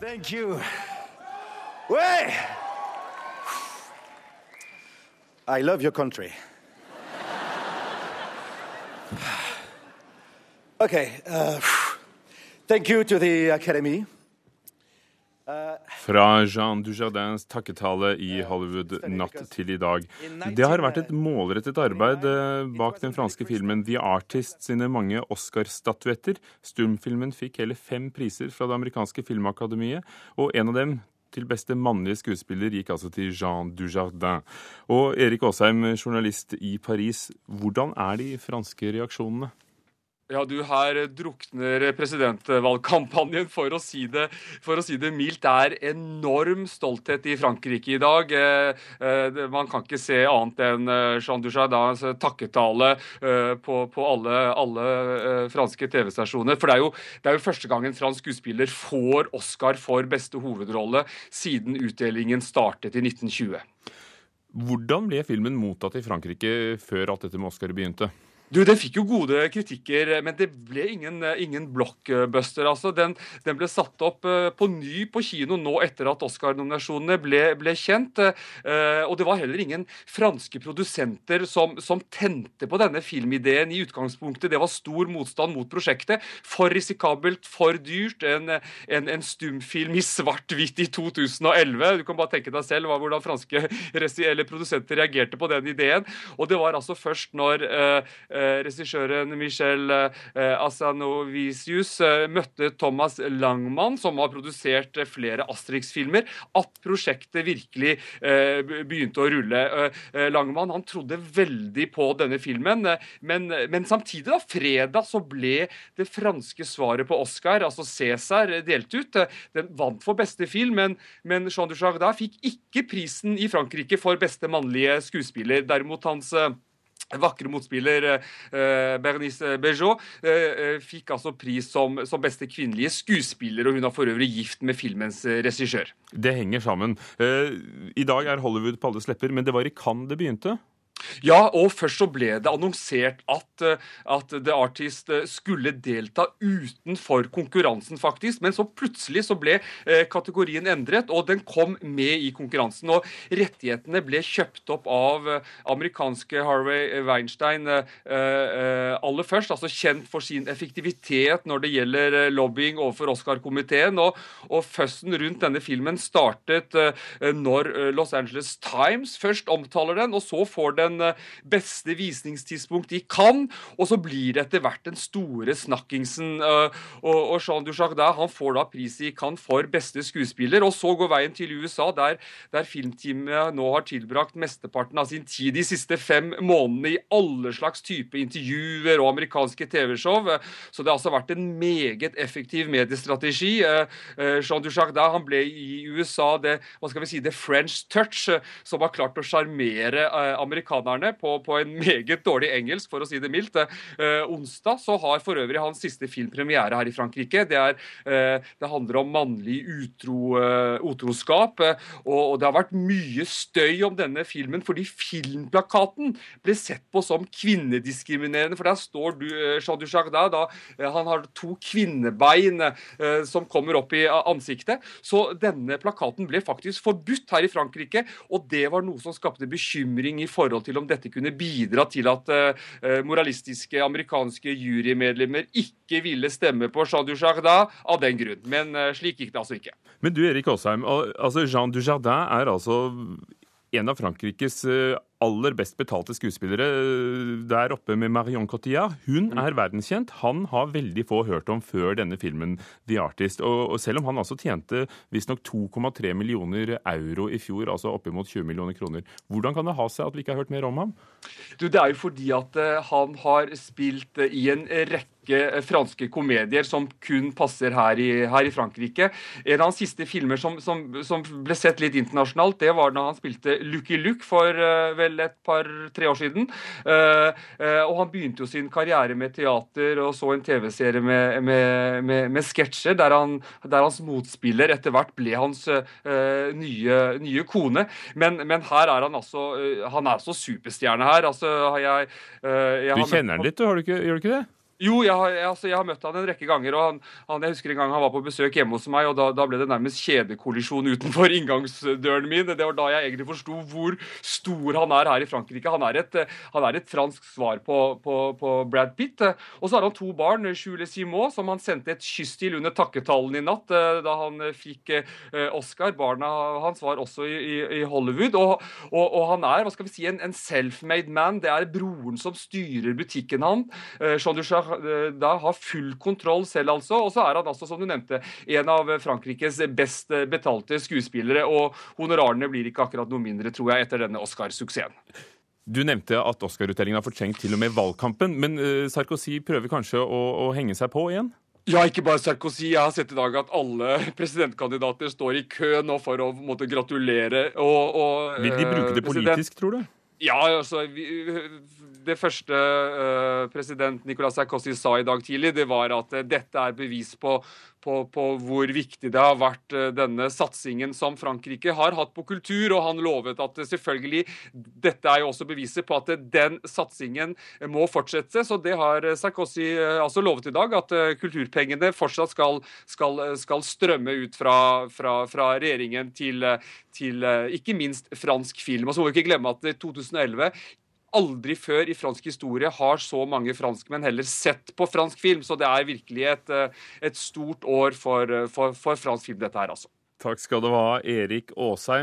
Thank you. Way! I love your country. okay, uh, thank you to the Academy. Fra Jean Dujardins takketale i Hollywood natt til i dag. Det har vært et målrettet arbeid eh, bak den franske filmen The Artist sine mange Oscar-statuetter. Stumfilmen fikk hele fem priser fra det amerikanske filmakademiet, og en av dem til beste mannlige skuespiller gikk altså til Jean Dujardin. Og Erik Aasheim, journalist i Paris, hvordan er de franske reaksjonene? Ja, du, her drukner presidentvalgkampanjen, for å, si det, for å si det mildt. Det er enorm stolthet i Frankrike i dag. Eh, eh, man kan ikke se annet enn eh, Jean Dujardins takketale på, på alle, alle franske TV-stasjoner. For det er, jo, det er, jo, første gang en fransk skuespiller får Oscar for beste hovedrolle siden utdelingen startet i 1920. Hvordan ble filmen mottatt i Frankrike før alt dette med Oscar begynte? Du, Den fikk jo gode kritikker, men det ble ingen, ingen blockbuster. altså. Den, den, ble satt opp uh, på ny på kino nå etter at Oscar-nominasjonene ble, ble, kjent. Uh, og det var heller ingen franske produsenter som, som, tente på denne filmideen i utgangspunktet. Det var stor motstand mot prosjektet. For risikabelt, for dyrt. En, en, en stumfilm i svart-hvitt i 2011. Du kan bare tenke deg selv hvordan franske produsenter reagerte på den ideen. Og det var altså først når uh, Eh, regissøren Michel eh, Asanovisius eh, møtte Thomas Langmann, som har produsert flere Asterix-filmer, at prosjektet virkelig begynte å rulle. Langmann han trodde veldig på denne filmen, men, men samtidig, da, fredag, så ble det franske svaret på Oscar, altså Cæsar, delt ut. Den vant for beste film, men, men Jean Dujardin fikk ikke prisen i Frankrike for beste mannlige skuespiller. Derimot hans vakre motspiller eh, Bernice Bejo eh, eh, fikk altså pris som, som, beste kvinnelige skuespiller, og hun er for øvrig gift med filmens regissør. Det henger sammen. I dag er Hollywood på alles lepper, men det var i Cannes det begynte? Ja, og først så ble det annonsert at, eh, at, The Artist eh, skulle delta utenfor konkurransen, faktisk. Men så plutselig så ble eh, kategorien endret, og den kom med i konkurransen. Og rettighetene ble kjøpt opp av amerikanske Harvey Weinstein aller først. Altså kjent for sin effektivitet når det gjelder lobbying overfor Oscar-komiteen. Og, og førsten rundt denne filmen startet når Los Angeles Times først omtaler den, og så får den den eh, beste visningstidspunkt de kan, og så blir det etter hvert den store snakkingsen. Eh, og Jean Dujardin han får da pris i Cannes for beste skuespiller, og så går veien til USA, der, der filmteamet nå har tilbrakt mesteparten av sin tid de siste fem månedene i alle slags type intervjuer og amerikanske TV-show. Så det har altså vært en meget effektiv mediestrategi. Eh, Jean Dujardin han ble i USA det hva skal vi si, the French touch, som har klart å sjarmere amerikanerne amerikanerne på, på, en meget dårlig engelsk, for å si det mildt. Eh, onsdag så har for øvrig hans siste filmpremiere her i Frankrike. Det, er, eh, det handler om mannlig utro, eh, utroskap. Og, og, det har vært mye støy om denne filmen fordi filmplakaten ble sett på som kvinnediskriminerende. For der står du, eh, Jean Dujardin, da, eh, han har to kvinnebein eh, som kommer opp i ansiktet. Så denne plakaten ble faktisk forbudt her i Frankrike, og det var noe som skapte bekymring i forhold til om dette kunne bidra til at uh, moralistiske amerikanske jurymedlemmer ikke ville stemme på Jean Dujardin av den grunn. Men uh, slik gikk det altså ikke. Men du Erik Aasheim, altså Jean Dujardin er altså en av Frankrikes aller best betalte skuespillere der oppe med Marion Cotillard. Hun mm. er verdenskjent. Han har veldig få hørt om før denne filmen The Artist. Og, og selv om han altså tjente visstnok 2,3 millioner euro i fjor, altså oppimot 20 millioner kroner, hvordan kan det ha seg at vi ikke har hørt mer om ham? Du, Det er jo fordi at uh, han har spilt uh, i en rekke franske komedier som kun passer her i, her i, Frankrike. En av hans siste filmer som, som, som, ble sett litt internasjonalt, det var da han spilte Lucky Luke for uh, vel et par-tre år siden. Uh, uh, og han begynte jo sin karriere med teater og så en TV-serie med, med, med, med sketsjer, der, der, hans motspiller etter hvert ble hans nye, nye, kone. Men, men, her er han altså Han er altså superstjerne her. Altså, jeg, jeg du kjenner han litt, du, har du ikke, gjør du ikke det? Jo, jeg har, jeg, altså, jeg har, møtt han en rekke ganger. og han, han, Jeg husker en gang han var på besøk hjemme hos meg, og da, da ble det nærmest kjedekollisjon utenfor inngangsdøren min. Det var da jeg egentlig forsto hvor stor han er her i Frankrike. Han er et, han er et fransk svar på, på, på, Brad Pitt. Og så har han to barn, Jules Simot, som han sendte et kyss til under takketallen i natt eh, da han fikk eh, Oscar. Barna hans var også i, i, i Hollywood. Og, og, og, han er hva skal vi si, en, en self-made man. Det er broren som styrer butikken han. Eh, Jean Duchard Eh, da har full kontroll selv, altså. Og så er han altså, som du nevnte, en av Frankrikes best betalte skuespillere. Og honorarene blir ikke akkurat noe mindre, tror jeg, etter denne Oscar-suksessen. Du nevnte at Oscar-utdelingen har fortrengt til og med valgkampen. Men uh, Sarkozy prøver kanskje å, å henge seg på igjen? Ja, ikke bare Sarkozy. Jeg har sett i dag at alle presidentkandidater står i kø nå for å måtte gratulere. Og, og, Vil de bruke det eh, politisk, tror du? Ja, altså Det første uh, president Nicolas Sarkozy sa i dag tidlig, det var at uh, dette er bevis på på, på, hvor viktig det har vært uh, denne satsingen som Frankrike har hatt på kultur. Og han lovet at selvfølgelig Dette er jo også beviset på at den satsingen må fortsette. Så det har Sarkozy uh, altså lovet i dag, at eh, kulturpengene fortsatt skal, skal, skal strømme ut fra, fra, fra regjeringen til, til, ikke minst fransk film. Og så må vi ikke glemme at 2011 aldri før i fransk historie har så mange franskmenn heller sett på fransk film. Så det er virkelig et, eh, et stort år for, eh, for, for fransk film, dette her, altså. Takk skal du ha, Erik Aasheim.